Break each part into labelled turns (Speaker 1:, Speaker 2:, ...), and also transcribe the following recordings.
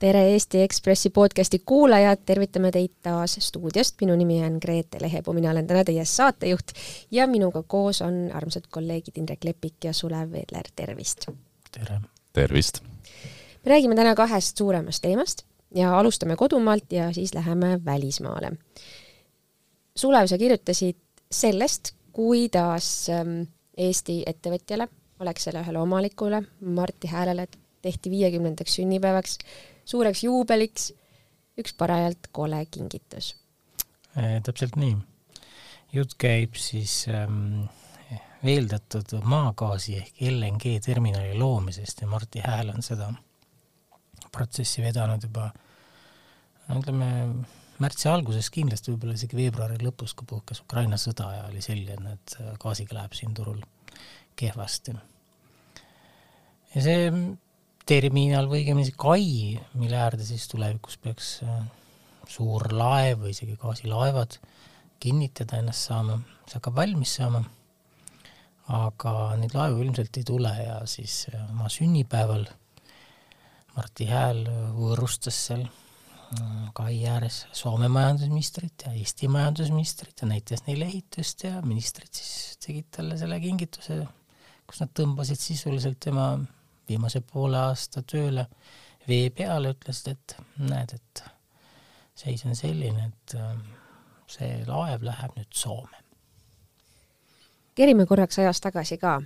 Speaker 1: tere, Eesti Ekspressi podcasti kuulajad, tervitame teid taas stuudiost, minu nimi on Grete Lehepuu, mina olen täna teie saatejuht ja minuga koos on armsad kolleegid Indrek Lepik ja Sulev Vedler, tervist!
Speaker 2: tere!
Speaker 3: tervist!
Speaker 1: me räägime täna kahest suuremast teemast ja alustame kodumaalt ja siis läheme välismaale. Sulev, sa kirjutasid sellest, kuidas ähm, Eesti ettevõtjale, Alexela ühele omanikule, Martti Häälele tehti viiekümnendaks sünnipäevaks suureks juubeliks üks parajalt kole kingitus.
Speaker 2: Äh, täpselt nii. jutt käib siis ähm, veeldatud maagaasi ehk LNG terminali loomisest ja Martti Hääl on seda protsessi vedanud juba no ütleme, märtsi alguses kindlasti, võib-olla isegi veebruari lõpus, kui puhkes Ukraina sõda ja oli selge, et gaasiga läheb siin turul kehvasti. ja see terminal või õigemini see kai, mille äärde siis tulevikus peaks äh, suur laev või isegi gaasilaevad kinnitada ennast saama, see hakkab valmis saama, aga neid laevu ilmselt ei tule ja siis äh, oma sünnipäeval Martti Hääl võõrustas seal äh, kai ääres Soome majandusministrit ja Eesti majandusministrit ja näitas neile ehitust ja ministrid siis tegid talle selle kingituse, kus nad tõmbasid sisuliselt tema viimase poole aasta tööle vee peale, ütlesid, et näed, et seis on selline, et ähm, see laev läheb nüüd Soome.
Speaker 1: kerime korraks ajas tagasi ka.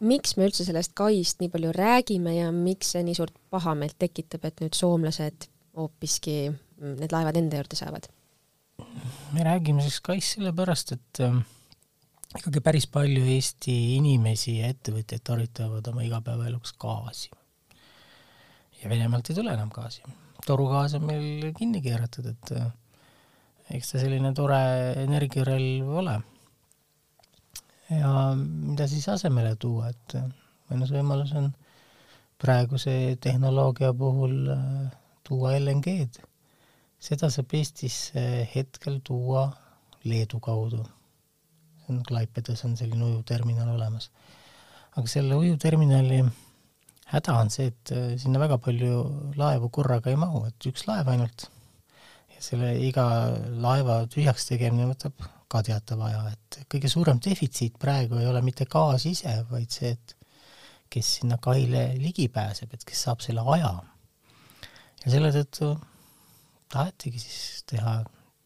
Speaker 1: miks me üldse sellest kaist nii palju räägime ja miks see nii suurt pahameelt tekitab, et nüüd soomlased hoopiski need laevad enda juurde saavad?
Speaker 2: me räägime sellest kaist sellepärast, et äh, ikkagi päris palju Eesti inimesi ja ettevõtjaid tarvitavad oma igapäevaeluks gaasi. ja Venemaalt ei tule enam gaasi. torugaas on meil kinni keeratud, et äh, eks ta selline tore energiarelv ole. ja mida siis asemele tuua, et äh, ainus võimalus on praeguse tehnoloogia puhul äh, tuua LNG-d. seda saab Eestisse hetkel tuua Leedu kaudu on Klaipedas on selline ujuvterminal olemas. aga selle ujuvterminali häda on see, et äh, sinna väga palju laevu korraga ei mahu, et üks laev ainult. ja selle iga laeva tühjaks tegemine võtab ka teatava aja, et kõige suurem defitsiit praegu ei ole mitte gaas ise, vaid see, et kes sinna kaile ligi pääseb, et kes saab selle aja. ja selle tõttu tahetigi siis teha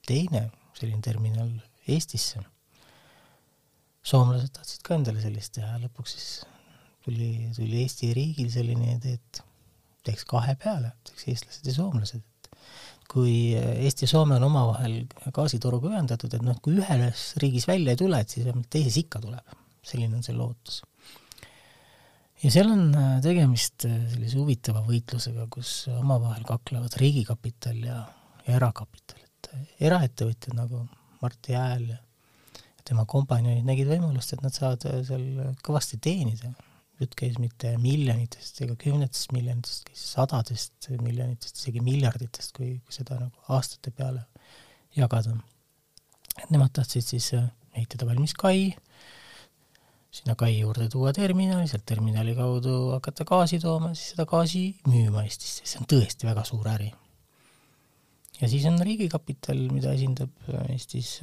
Speaker 2: teine selline terminal Eestisse soomlased tahtsid ka endale sellist teha lõpuks siis tuli, tuli Eesti riigil selline idee, et teeks kahe peale, teeks eestlased ja soomlased, et kui Eesti ja Soome on omavahel gaasitoruga ühendatud, et noh, kui ühes riigis välja ei tule, et siis vähemalt teises ikka tuleb. selline on see lootus. ja seal on äh, tegemist äh, sellise huvitava võitlusega, kus omavahel kaklevad riigikapital ja, ja erakapital, et äh, eraettevõtjad nagu Martti Hääl ja tema kompanjonid nägid võimalust, et nad saavad äh, seal kõvasti teenida. jutt käis mitte miljonitest ega kümnetest miljonitest, käis sadadest miljonitest, isegi miljarditest, kui, kui seda nagu aastate peale jagada. nemad tahtsid siis äh, ehitada valmis kai, sinna kai juurde tuua terminali, sealt terminali kaudu hakata gaasi tooma, siis seda gaasi müüma Eestisse, see on tõesti väga suur äri. ja siis on riigikapital, mida esindab äh, Eestis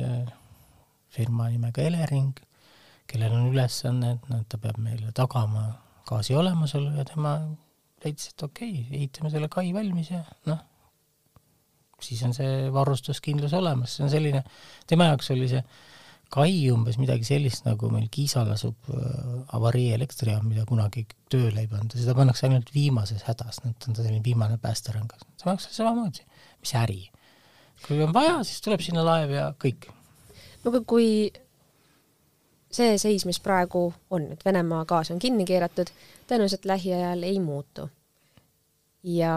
Speaker 2: firma nimega Elering, kellel on ülesanne, et noh, ta peab meile tagama gaasi olemasolu ja tema leidis, et okei okay,, ehitame selle kai valmis ja noh, siis on see varustuskindlus olemas, see on selline, tema jaoks oli see kai umbes midagi sellist, nagu meil Kiisal asub äh, avarii elektrijaam, mida kunagi tööle ei panda, seda pannakse ainult viimases hädas, noh, ta on selline viimane päästerõngas. tema jaoks oli samamoodi, mis äri. kui on vaja, siis tuleb sinna laev ja kõik,
Speaker 1: no aga kui see seis, mis praegu on, et Venemaa gaas on kinni keeratud, tõenäoliselt lähiajal ei muutu. ja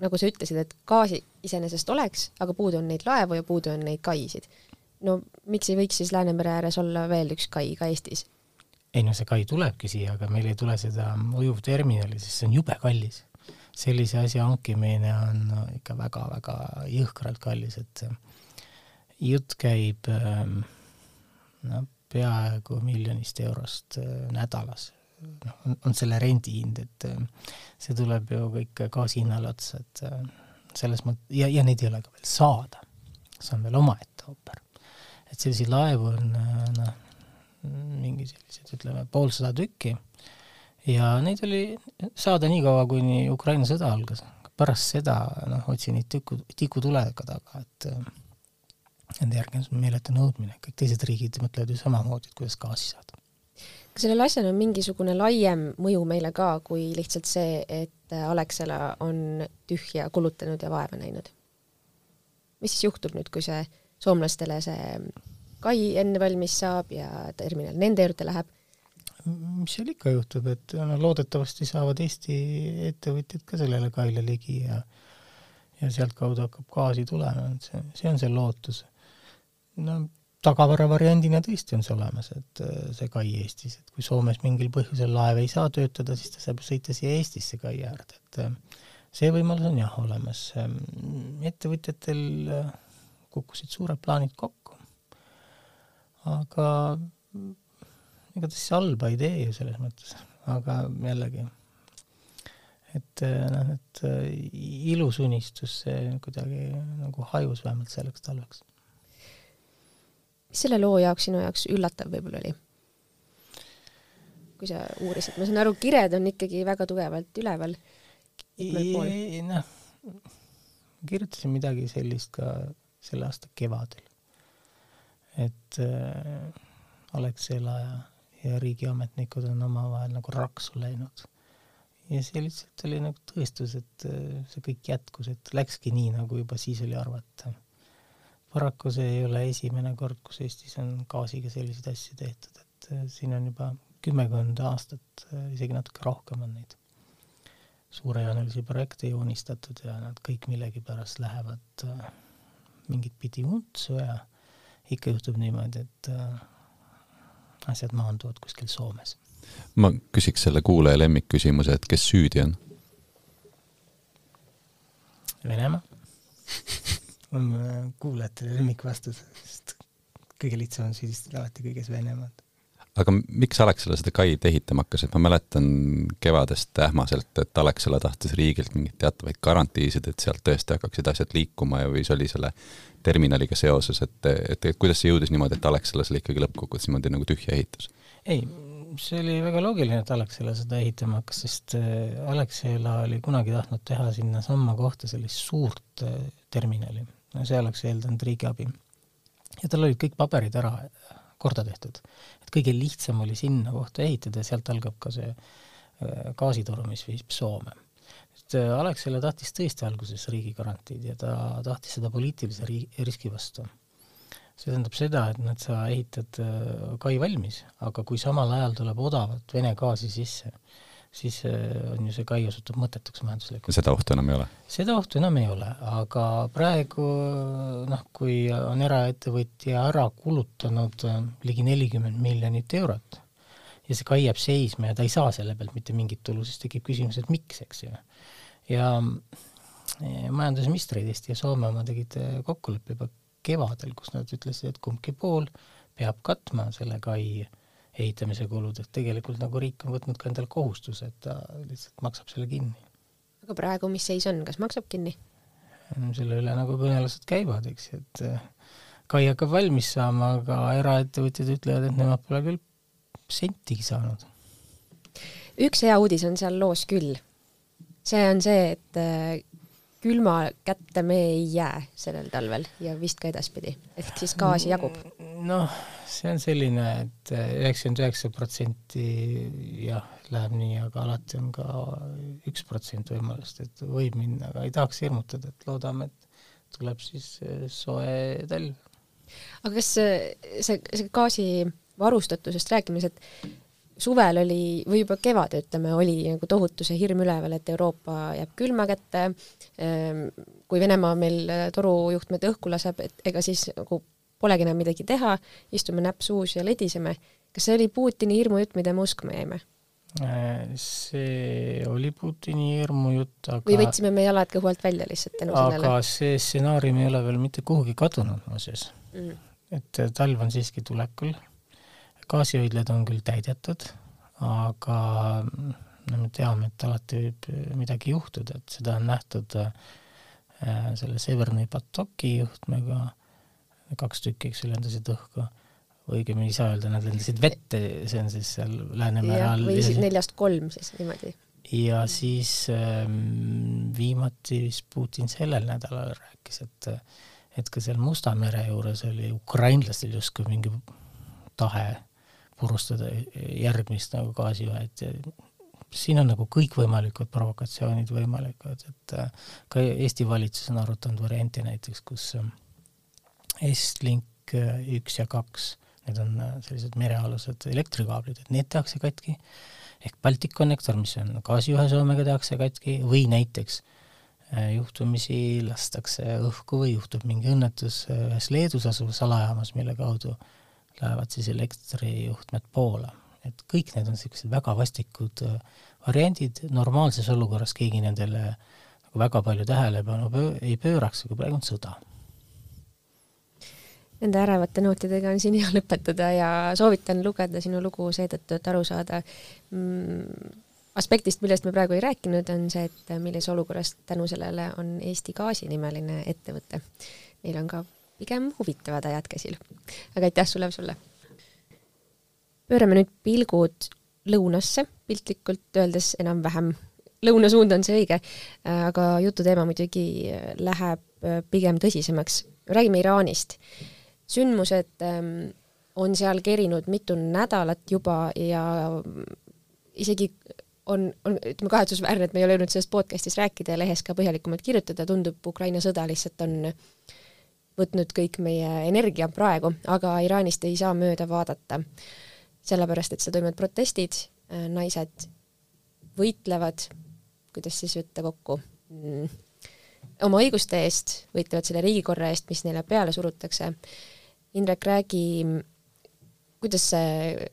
Speaker 1: nagu sa ütlesid, et gaasi iseenesest oleks, aga puudu on neid laevu ja puudu on neid kaisid. no miks ei võiks siis Läänemere ääres olla veel üks kai ka Eestis?
Speaker 2: ei no see kai tulebki siia, aga meil ei tule seda ujuvterminali, sest see on jube kallis. sellise asja hankimine on ikka väga-väga jõhkralt kallis, et jutt käib ähm, no peaaegu miljonist eurost äh, nädalas noh, on, on selle rendihind, et äh, see tuleb ju kõik gaasi hinnale otsa, et äh, selles mõttes, ja, ja neid ei ole ka veel saada. see on veel omaette ooper. et selliseid laevu on noh, mingi sellised, ütleme, poolsada tükki ja neid oli saada nii kaua, kuni Ukraina sõda algas. pärast seda noh, otsin neid tiku, tikutulega taga, et nende järgi on meeletu nõudmine, kõik teised riigid mõtlevad ju samamoodi, et kuidas gaasi saada
Speaker 1: kas sellel asjal on mingisugune laiem mõju meile ka, kui lihtsalt see, et Alexela on tühja kulutanud ja vaeva näinud? mis siis juhtub nüüd, kui see soomlastele see kai enne valmis saab ja terminal nende juurde läheb?
Speaker 2: mis seal ikka juhtub, et no loodetavasti saavad Eesti ettevõtjad ka sellele kaile ligi ja ja sealtkaudu hakkab gaasi tulema, et see, see on see lootus. No tagavaravariandina tõesti on see olemas, et äh, see kai Eestis, et kui Soomes mingil põhjusel laev ei saa töötada, siis ta saab sõita siia Eestisse kai äärde, et äh, see võimalus on jah olemas. Ähm, ettevõtjatel äh, kukkusid suured plaanid kokku, aga ega ta siis halba ei tee ju selles mõttes, aga jällegi, et noh, et ilus unistus, see kuidagi nagu hajus vähemalt selleks talveks
Speaker 1: mis selle loo jaoks sinu jaoks üllatav võib-olla oli? kui sa uurisid, ma saan aru, kired on ikkagi väga tugevalt üleval.
Speaker 2: noh, kirjutasin midagi sellist ka selle aasta kevadel. et äh, Alexela ja, ja riigiametnikud on omavahel nagu raksu läinud. ja see lihtsalt oli nagu tõestus, et äh, see kõik jätkus, et läkski nii, nagu juba siis oli arvata paraku see ei ole esimene kord, kus Eestis on gaasiga selliseid asju tehtud, et äh, siin on juba kümmekond aastat, äh, isegi natuke rohkem on neid suurejoonelisi projekte joonistatud ja nad kõik millegipärast lähevad äh, mingit pidi untsu ja ikka juhtub niimoodi, et asjad maanduvad kuskil Soomes.
Speaker 3: ma küsiks selle kuulaja lemmikküsimuse, et kes süüdi on?
Speaker 2: Venemaa on äh, kuulajatele lemmikvastus, sest kõige lihtsam on süüdistada alati kõiges Venemaad.
Speaker 3: aga miks Alexela seda kaid ehitama hakkas, et ma mäletan kevadest ähmaselt, et Alexela tahtis riigilt mingeid teatavaid garantiisid, et sealt tõesti hakkaksid asjad liikuma ja või see oli selle terminaliga seoses, et, et, et kuidas see jõudis niimoodi, et Alexela selle ikkagi lõppkokkuvõttes niimoodi nagu tühja ehitas?
Speaker 2: ei, see oli väga loogiline, et Alexela seda ehitama hakkas, sest äh, Alexela oli kunagi tahtnud teha sinnasamma kohta sellist suurt äh, terminali no see oleks eeldanud riigiabi. ja tal olid kõik paberid ära korda tehtud. et kõige lihtsam oli sinna kohta ehitada ja sealt algab ka see äh, gaasitoru, mis viib Soome. et äh, Alexela tahtis tõesti alguses riigi garantiid ja ta tahtis seda poliitilise ri-, riski vastu. see tähendab seda, et nad, sa ehitad äh, kai valmis, aga kui samal ajal tuleb odavat Vene gaasi sisse, siis äh, on ju see kai osutub mõttetuks majanduslikult.
Speaker 3: seda ohtu enam ei ole?
Speaker 2: seda ohtu enam ei ole, aga praegu noh, kui on eraettevõtja ära kulutanud äh, ligi nelikümmend miljonit eurot ja see kai jääb seisma ja ta ei saa selle pealt mitte mingit tulu, siis tekib küsimus, et miks, eks ju. ja majandusministrid Eesti ja Soome oma tegid kokkuleppe juba kevadel, kus nad ütlesid, et kumbki pool peab katma selle kai äh, ehitamise kulud, et tegelikult nagu riik on võtnud ka endale kohustuse, et ta lihtsalt maksab selle kinni.
Speaker 1: aga praegu, mis seis on, kas maksab kinni?
Speaker 2: selle üle nagu kõnelused käivad, eks, et eh, kai hakkab valmis saama, aga eraettevõtjad ütlevad, et nemad pole küll sentigi saanud.
Speaker 1: üks hea uudis on seal loos küll. see on see, et eh, külma kätte me ei jää sellel talvel ja vist ka edaspidi, ehk siis gaasi jagub.
Speaker 2: noh see on selline et, et üheksakümmend üheksa protsenti jah, läheb nii, aga alati on ka üks protsent võimalust, et võib minna, aga ei tahaks hirmutada, et loodame, et tuleb siis eh, soe talv.
Speaker 1: aga kas see, see gaasi varustatusest rääkides, et suvel oli, või juba kevad, ütleme, oli nagu tohutu see hirm üleval, et Euroopa jääb külma kätte, ehm, kui Venemaa meil torujuhtmed õhku laseb, et ega siis nagu polegi enam midagi teha, istume näpp suus ja lediseme. kas see oli Putini hirmujutt, mida me uskuma jäime?
Speaker 2: Äh, see oli Putini hirmujutt, aga
Speaker 1: või võtsime me jalad kõhu alt välja lihtsalt tänu sellele?
Speaker 2: aga see stsenaarium ei ole veel mitte kuhugi kadunud muuseas mm.. et talv on siiski tulekul, gaasihoidlad on küll täidetud, aga no me teame, et alati võib midagi juhtuda, et seda on nähtud äh, selle Severni Patoki juhtmega, kaks tükki, eks ju, lendasid õhku, õigemini ei saa öelda, nad lendasid vette, see on siis seal Läänemere all.
Speaker 1: või siis neljast kolm siis niimoodi.
Speaker 2: ja siis ähm, viimati vist Putin sellel nädalal rääkis, et et ka seal Musta mere juures oli ukrainlastel justkui mingi tahe purustada järgmist nagu gaasijuhet ja siin on nagu kõikvõimalikud provokatsioonid võimalikud, et äh, ka Eesti valitsus on arutanud varianti näiteks, kus äh, Estlink äh, üks ja kaks, need on sellised merealused elektrikaablid, et need tehakse katki, ehk Balticconnector, mis on gaasijuhe Soomega, tehakse katki, või näiteks juhtumisi lastakse õhku või juhtub mingi õnnetus ühes Leedus asuvas alajaamas, mille kaudu lähevad siis elektrijuhtmed Poola et kõik need on niisugused väga vastikud äh, variandid, normaalses olukorras keegi nendele nagu väga palju tähelepanu pöö-, ei pööraks, aga praegu on sõda.
Speaker 1: Nende ärevate nootidega on siin hea lõpetada ja soovitan lugeda sinu lugu seetõttu, et aru saada mm, aspektist, millest me praegu ei rääkinud, on see, et millises olukorras tänu sellele on Eesti Gaasi nimeline ettevõte. Neil on ka pigem huvitavad ajad käsil. aga aitäh, Sulev, sulle! pöörame nüüd pilgud lõunasse, piltlikult öeldes enam-vähem, lõunasuund on see õige, aga jututeema muidugi läheb äh, pigem tõsisemaks. räägime Iraanist. Sündmused ähm, on seal kerinud mitu nädalat juba ja isegi on, on ütleme kahetsusväärne, et me ei ole jõudnud sellest podcast'is rääkida ja lehes ka põhjalikumalt kirjutada, tundub, Ukraina sõda lihtsalt on võtnud kõik meie energia praegu, aga Iraanist ei saa mööda vaadata sellepärast et seal toimuvad protestid, äh, naised võitlevad, kuidas siis võtta kokku mm,, oma õiguste eest, võitlevad selle riigikorra eest, mis neile peale surutakse. Indrek, räägi, kuidas see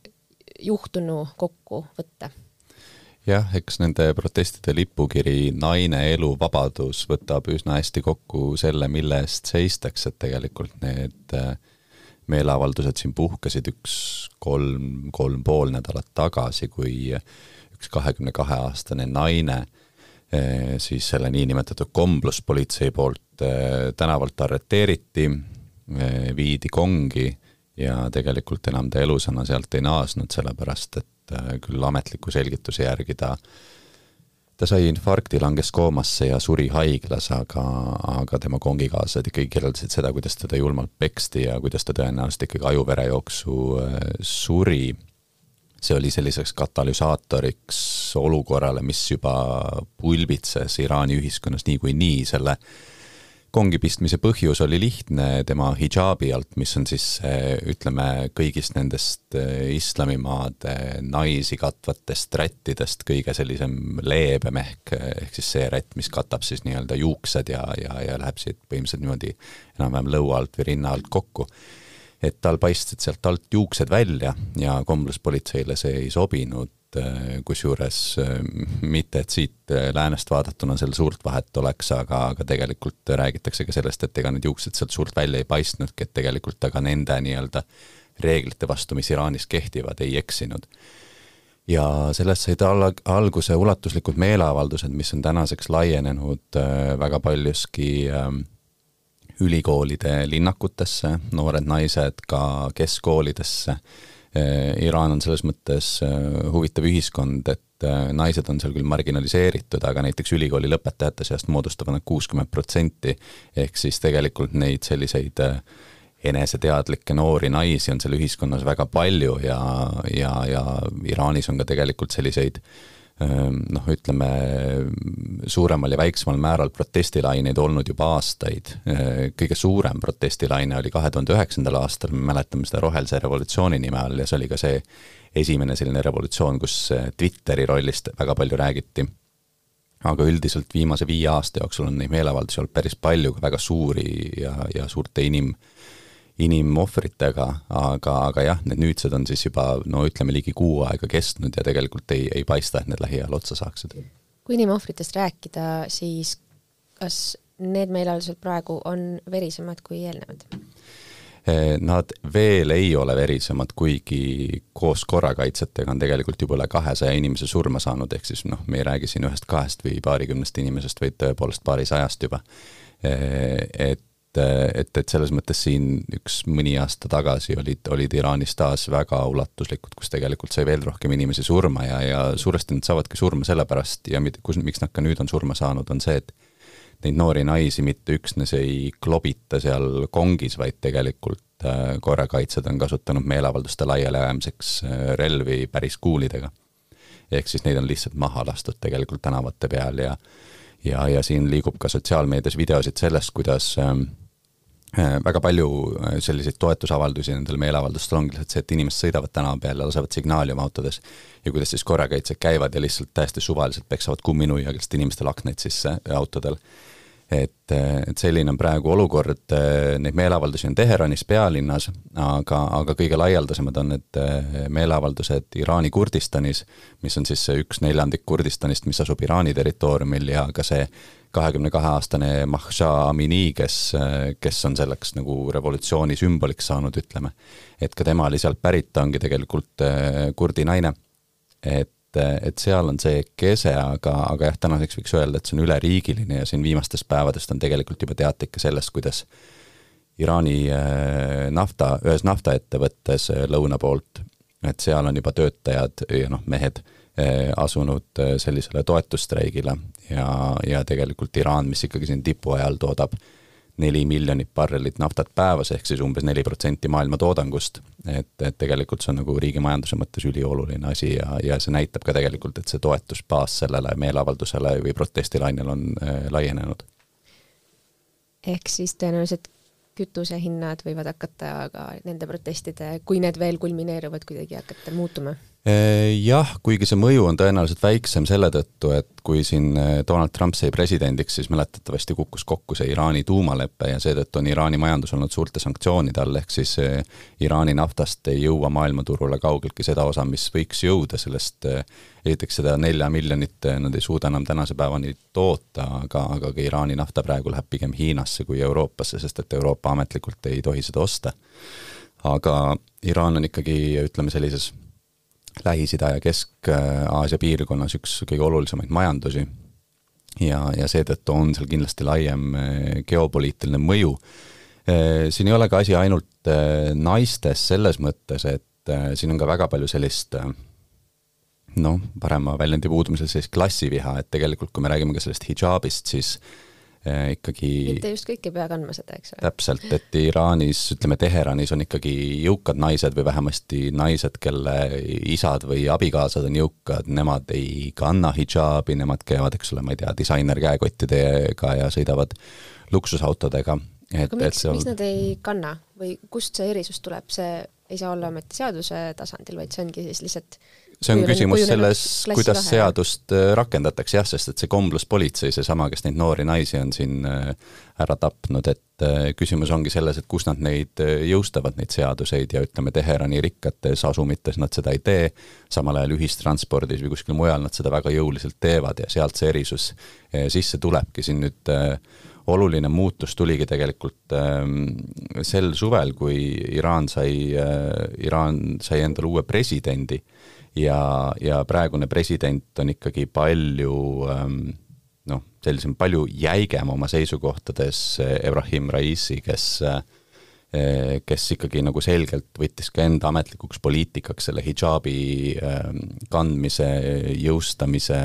Speaker 1: juhtunu kokku võtta?
Speaker 3: jah, eks nende protestide lipukiri Naine, elu, vabadus võtab üsna hästi kokku selle, mille eest seistakse, et tegelikult need äh, meeleavaldused siin puhkesid üks kolm, kolm pool nädalat tagasi, kui üks kahekümne kahe aastane naine eh, siis selle niinimetatud kombluspolitsei poolt eh, tänavalt arreteeriti, viidi kongi ja tegelikult enam ta elusana sealt ei naasnud, sellepärast et küll ametliku selgituse järgi ta äh, ta sai infarkti, langes koomasse ja suri haiglas, aga, aga tema kongikaaslased ikkagi kirjeldasid seda, kuidas teda julmalt peksti ja kuidas ta tõenäoliselt ikkagi ajuverejooksu äh, suri. see oli selliseks katalüsaatoriks olukorrale, mis juba pulbitses Iraani ühiskonnas niikuinii nii, selle kongi pistmise põhjus oli lihtne tema hidžaabi alt, mis on siis ütleme, kõigist nendest eh, islamimaade naisi katvatest rättidest kõige sellisem leebem ehk, ehk siis see rätt, mis katab siis nii-öelda juuksed ja, ja, ja läheb siit põhimõtteliselt niimoodi enam-vähem lõua alt või rinna alt kokku. et tal paistsid sealt alt juuksed välja ja kombluspolitseile see ei sobinud Äh, kusjuures äh, mitte, et siit äh, läänest vaadatuna seal suurt vahet oleks, aga, aga tegelikult räägitakse ka sellest, et ega need juuksed sealt suurt välja ei paistnudki, et tegelikult ta ka nende nii-öelda reeglite vastu, mis Iraanis kehtivad, ei eksinud. ja sellest said al-, alguse ulatuslikud meeleavaldused, mis on tänaseks laienenud väga paljuski ähm, ülikoolide linnakutesse, noored naised ka keskkoolidesse Äh, Iraan on selles mõttes äh, huvitav ühiskond, et äh, naised on seal küll marginaliseeritud, aga näiteks ülikooli lõpetajate seast moodustavad nad kuuskümmend protsenti, ehk siis tegelikult neid selliseid eneseteadlikke noori naisi on seal ühiskonnas väga palju ja, ja, ja Iraanis on ka tegelikult selliseid äh, noh, ütleme suuremal ja väiksemal määral protestilaineid olnud juba aastaid. Ehm, kõige suurem protestilaine oli kahe tuhande üheksandal aastal, me mäletame seda rohelise revolutsiooni nime all ja see oli ka see esimene selline revolutsioon, kus eh, Twitteri rollist väga palju räägiti. aga üldiselt viimase viie aasta jooksul on neid meeleavaldusi olnud päris palju, ka väga suuri ja, ja suurte inim- inimohvritega, aga, aga jah, need nüüdsed on siis juba no ütleme, ligi kuu aega kestnud ja tegelikult ei, ei paista, et need lähiajal otsa saaksid.
Speaker 1: kui inimohvritest rääkida, siis kas need meeleavaldused praegu on verisemad kui eelnevad?
Speaker 3: Nad veel ei ole verisemad, kuigi koos korrakaitsjatega on tegelikult juba üle kahesaja inimese surma saanud, ehk siis noh, me ei räägi siin ühest-kahest või paarikümnest inimesest, vaid tõepoolest paarisajast juba. Et et, et selles mõttes siin üks mõni aasta tagasi olid, olid Iraanis taas väga ulatuslikud, kus tegelikult sai veel rohkem inimesi surma ja, ja suuresti nad saavadki surma sellepärast ja kus, miks nad ka nüüd on surma saanud, on see, et neid noori naisi mitte üksnes ei klobita seal kongis, vaid tegelikult äh, korrakaitsjad on kasutanud meeleavalduste laialiajamiseks äh, relvi päris kuulidega. ehk siis neid on lihtsalt maha lastud tegelikult tänavate peal ja ja, ja siin liigub ka sotsiaalmeedias videosid sellest, kuidas äh, Äh, väga palju äh, selliseid toetusavaldusi nendel meeleavaldustel ongi lihtsalt see, et inimesed sõidavad tänava peal ja lasevad signaali oma autodes ja kuidas siis korrakaitsjad käivad ja lihtsalt täiesti suvaliselt peksavad kumminuiaga lihtsalt inimestel aknaid sisse autodel. et, äh, et selline on praegu olukord, neid meeleavaldusi on Teheranis, pealinnas, aga, aga kõige laialdasemad on need meeleavaldused Iraani Kurdistanis, mis on siis üks neljandik Kurdistanist, mis asub Iraani territooriumil ja ka see kahekümne kahe aastane Mahsa Amini, kes, kes on selleks nagu revolutsiooni sümboliks saanud, ütleme. et ka tema oli sealt pärit, ta ongi tegelikult äh, kurdi naine. et, et seal on see kese, aga, aga jah, tänaseks võiks öelda, et see on üleriigiline ja siin viimastest päevadest on tegelikult juba teate ikka sellest, kuidas Iraani äh, nafta, ühes naftaettevõttes äh, lõuna poolt, et seal on juba töötajad ja noh, mehed asunud sellisele toetusstreigile ja, ja tegelikult Iraan, mis ikkagi siin tipu ajal toodab neli miljonit barrelit naftat päevas, ehk siis umbes neli protsenti maailma toodangust. et, et tegelikult see on nagu riigi majanduse mõttes ülioluline asi ja, ja see näitab ka tegelikult, et see toetusbaas sellele meeleavaldusele või protestilainel on äh, laienenud.
Speaker 1: ehk siis tõenäoliselt kütusehinnad võivad hakata ka nende protestide, kui need veel kulmineeruvad, kuidagi hakata muutuma
Speaker 3: jah, kuigi see mõju on tõenäoliselt väiksem selle tõttu, et kui siin äh, Donald Trump sai presidendiks, siis mäletatavasti kukkus kokku see Iraani tuumalepe ja seetõttu on Iraani majandus olnud suurte sanktsioonide all, ehk siis äh, Iraani naftast ei jõua maailmaturule kaugeltki seda osa, mis võiks jõuda, sellest esiteks seda nelja miljonit nad ei suuda enam tänase päevani toota, aga, aga ka Iraani nafta praegu läheb pigem Hiinasse kui Euroopasse, sest et Euroopa ametlikult ei tohi seda osta. aga Iraan on ikkagi, ütleme sellises Lähis-Ida ja Kesk-Aasia piirkonnas üks kõige olulisemaid majandusi ja, ja seetõttu on seal kindlasti laiem eh, geopoliitiline mõju. Eh, siin ei ole ka asi ainult eh, naistes selles mõttes, et siin on ka väga palju sellist noh, parema väljendi puudumisel sellist klassiviha, et tegelikult kui me räägime ka sellest hidžaabist, siis Äh, ikkagi
Speaker 1: mitte just kõik ei pea kandma seda, eks ole.
Speaker 3: täpselt, et Iraanis, ütleme Teheranis on ikkagi jõukad naised või vähemasti naised, kelle isad või abikaasad on jõukad, nemad ei kanna hidžaabi, nemad käivad, eks ole, ma ei tea, disainerkäekottidega ja sõidavad luksusautodega.
Speaker 1: aga miks, miks nad ei kanna või kust see erisus tuleb, see ei saa olla ometi seaduse tasandil, vaid see ongi siis lihtsalt
Speaker 3: see on küsimus selles, kuidas vahe. seadust äh, rakendatakse jah, sest et see kombluspolitsei, seesama, kes neid noori naisi on siin äh, ära tapnud, et äh, küsimus ongi selles, et kus nad neid jõustavad, neid seaduseid ja ütleme, Teherani rikkates asumites nad seda ei tee, samal ajal ühistranspordis või kuskil mujal nad seda väga jõuliselt teevad ja sealt see erisus sisse tulebki, siin nüüd oluline muutus tuligi tegelikult ähm, sel suvel, kui Iraan sai, Iraan sai endale uue presidendi ja, ja praegune president on ikkagi palju ähm, noh, sellisem palju jäigem oma seisukohtades Ebrahim Raisi, kes äh, kes ikkagi nagu selgelt võttis ka enda ametlikuks poliitikaks selle hidžaabi ähm, kandmise, jõustamise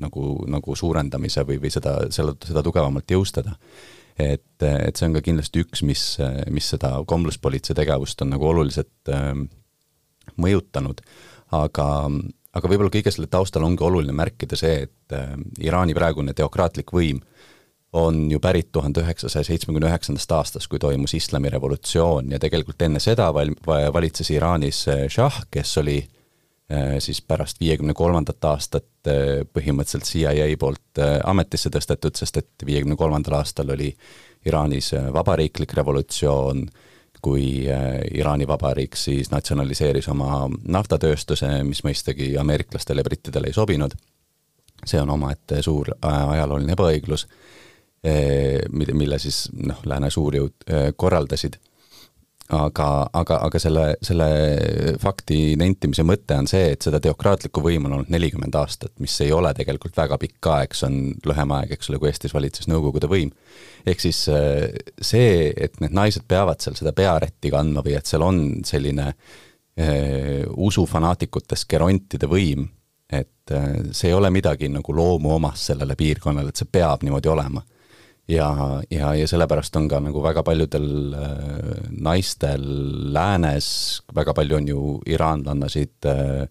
Speaker 3: nagu, nagu suurendamise või, või seda, selle, seda tugevamalt jõustada. et, et see on ka kindlasti üks, mis, mis seda kombluspolitsei tegevust on nagu oluliselt ähm, mõjutanud aga, aga võib-olla kõige selle taustal ongi oluline märkida see, et äh, Iraani praegune teokraatlik võim on ju pärit tuhande üheksasaja seitsmekümne üheksandast aastast, kui toimus islamirevolutsioon ja tegelikult enne seda val-, valitses Iraanis šah, äh, kes oli äh, siis pärast viiekümne kolmandat aastat põhimõtteliselt CIA poolt ametisse tõstetud, sest et viiekümne kolmandal aastal oli Iraanis vabariiklik revolutsioon, kui äh, Iraani Vabariik siis natsionaliseeris oma naftatööstuse, mis mõistagi ameeriklastele ja brittidele ei sobinud, see on omaette suur äh, ajalooline ebaõiglus, äh, mille siis noh, lääne suurjõud korraldasid. Aga, aga, aga selle, selle fakti nentimise mõte on see, et seda teokraatlikku võimu on olnud nelikümmend aastat, mis ei ole tegelikult väga pikk aeg, see on lühem aeg, eks ole, kui Eestis valitses Nõukogude võim. ehk siis äh, see, et need naised peavad seal seda pearätti kandma või et seal on selline eh, usufanaatikutest gerontide võim, et eh, see ei ole midagi nagu loomuomast sellele piirkonnale, et see peab niimoodi olema ja, ja, ja sellepärast on ka nagu väga paljudel äh, naistel läänes, väga palju on ju iraanlannasid äh,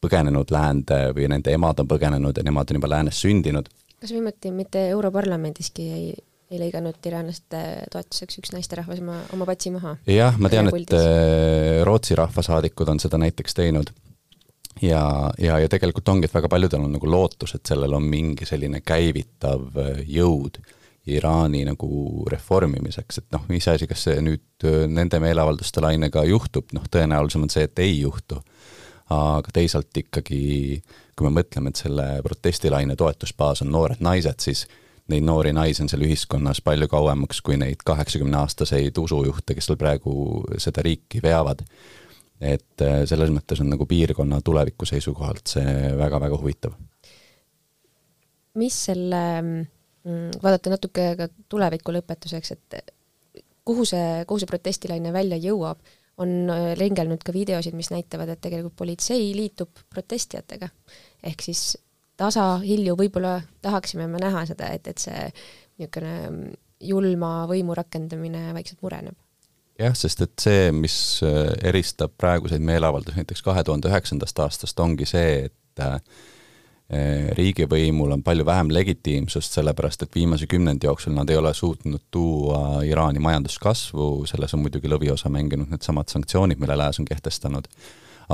Speaker 3: põgenenud läände või nende emad on põgenenud ja nemad on juba läänes sündinud.
Speaker 1: kas viimati mitte Europarlamendiski ei, ei lõiganud iraanlaste toetuseks üks naisterahvas oma, oma patsi maha?
Speaker 3: jah, ma tean, et äh, Rootsi rahvasaadikud on seda näiteks teinud ja, ja, ja tegelikult ongi, et väga paljudel on nagu lootus, et sellel on mingi selline käivitav jõud Iraani nagu reformimiseks, et noh, iseasi, kas see nüüd äh, nende meeleavalduste lainega juhtub, noh tõenäolisem on see, et ei juhtu. aga teisalt ikkagi, kui me mõtleme, et selle protestilaine toetusbaas on noored naised, siis neid noori naisi on seal ühiskonnas palju kauemaks kui neid kaheksakümneaastaseid usujuhte, kes seal praegu seda riiki veavad. et äh, selles mõttes on nagu piirkonna tuleviku seisukohalt see väga-väga huvitav.
Speaker 1: mis selle Mm, vaadata natuke ka tuleviku lõpetuseks, et kuhu see, kuhu see protestilaine välja jõuab, on äh, ringelnud ka videosid, mis näitavad, et tegelikult politsei liitub protestijatega. ehk siis tasahilju võib-olla tahaksime me näha seda, et, et see niisugune mm, julma võimu rakendamine vaikselt mureneb
Speaker 3: jah, sest et see, mis äh, eristab praeguseid meeleavaldusi näiteks kahe tuhande üheksandast aastast, ongi see, et äh, riigivõimul on palju vähem legitiimsust, sellepärast et viimase kümnendi jooksul nad ei ole suutnud tuua Iraani majanduskasvu, selles on muidugi lõviosa mänginud needsamad sanktsioonid, mille lääs on kehtestanud,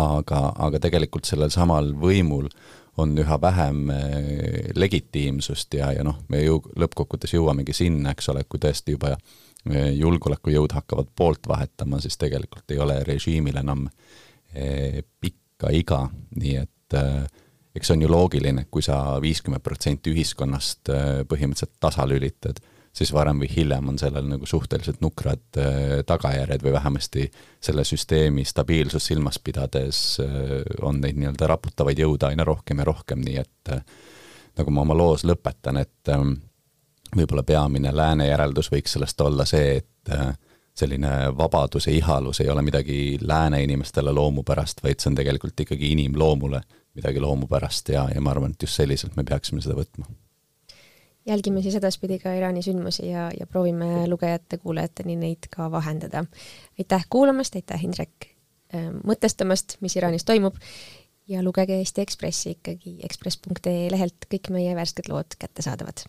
Speaker 3: aga, aga tegelikult sellel samal võimul on üha vähem eh, legitiimsust ja, ja noh, me ju lõppkokkuvõttes jõuamegi sinna, eks ole, kui tõesti juba eh, julgeolekujõud hakkavad poolt vahetama, siis tegelikult ei ole režiimil enam pikka iga, nii et äh, eks see on ju loogiline, kui sa viiskümmend protsenti ühiskonnast äh, põhimõtteliselt tasalülitad, siis varem või hiljem on sellel nagu suhteliselt nukrad äh, tagajärjed või vähemasti selle süsteemi stabiilsust silmas pidades äh, on neid nii-öelda raputavaid jõude aina rohkem ja rohkem, nii et nagu ma oma loos lõpetan, et ähm, võib-olla peamine lääne järeldus võiks sellest olla see, et selline vabaduse ihalus ei ole midagi lääne inimestele loomupärast, vaid see on tegelikult ikkagi inimloomule midagi loomupärast ja, ja ma arvan, et just selliselt me peaksime seda võtma.
Speaker 1: jälgime siis edaspidi ka Iraani sündmusi ja, ja proovime lugejate-kuulajateni neid ka vahendada. aitäh kuulamast, aitäh, Indrek, äh, mõtestamast, mis Iraanis toimub ja lugege Eesti Ekspressi ikkagi ekspress.ee lehelt kõik meie värsked lood kättesaadavad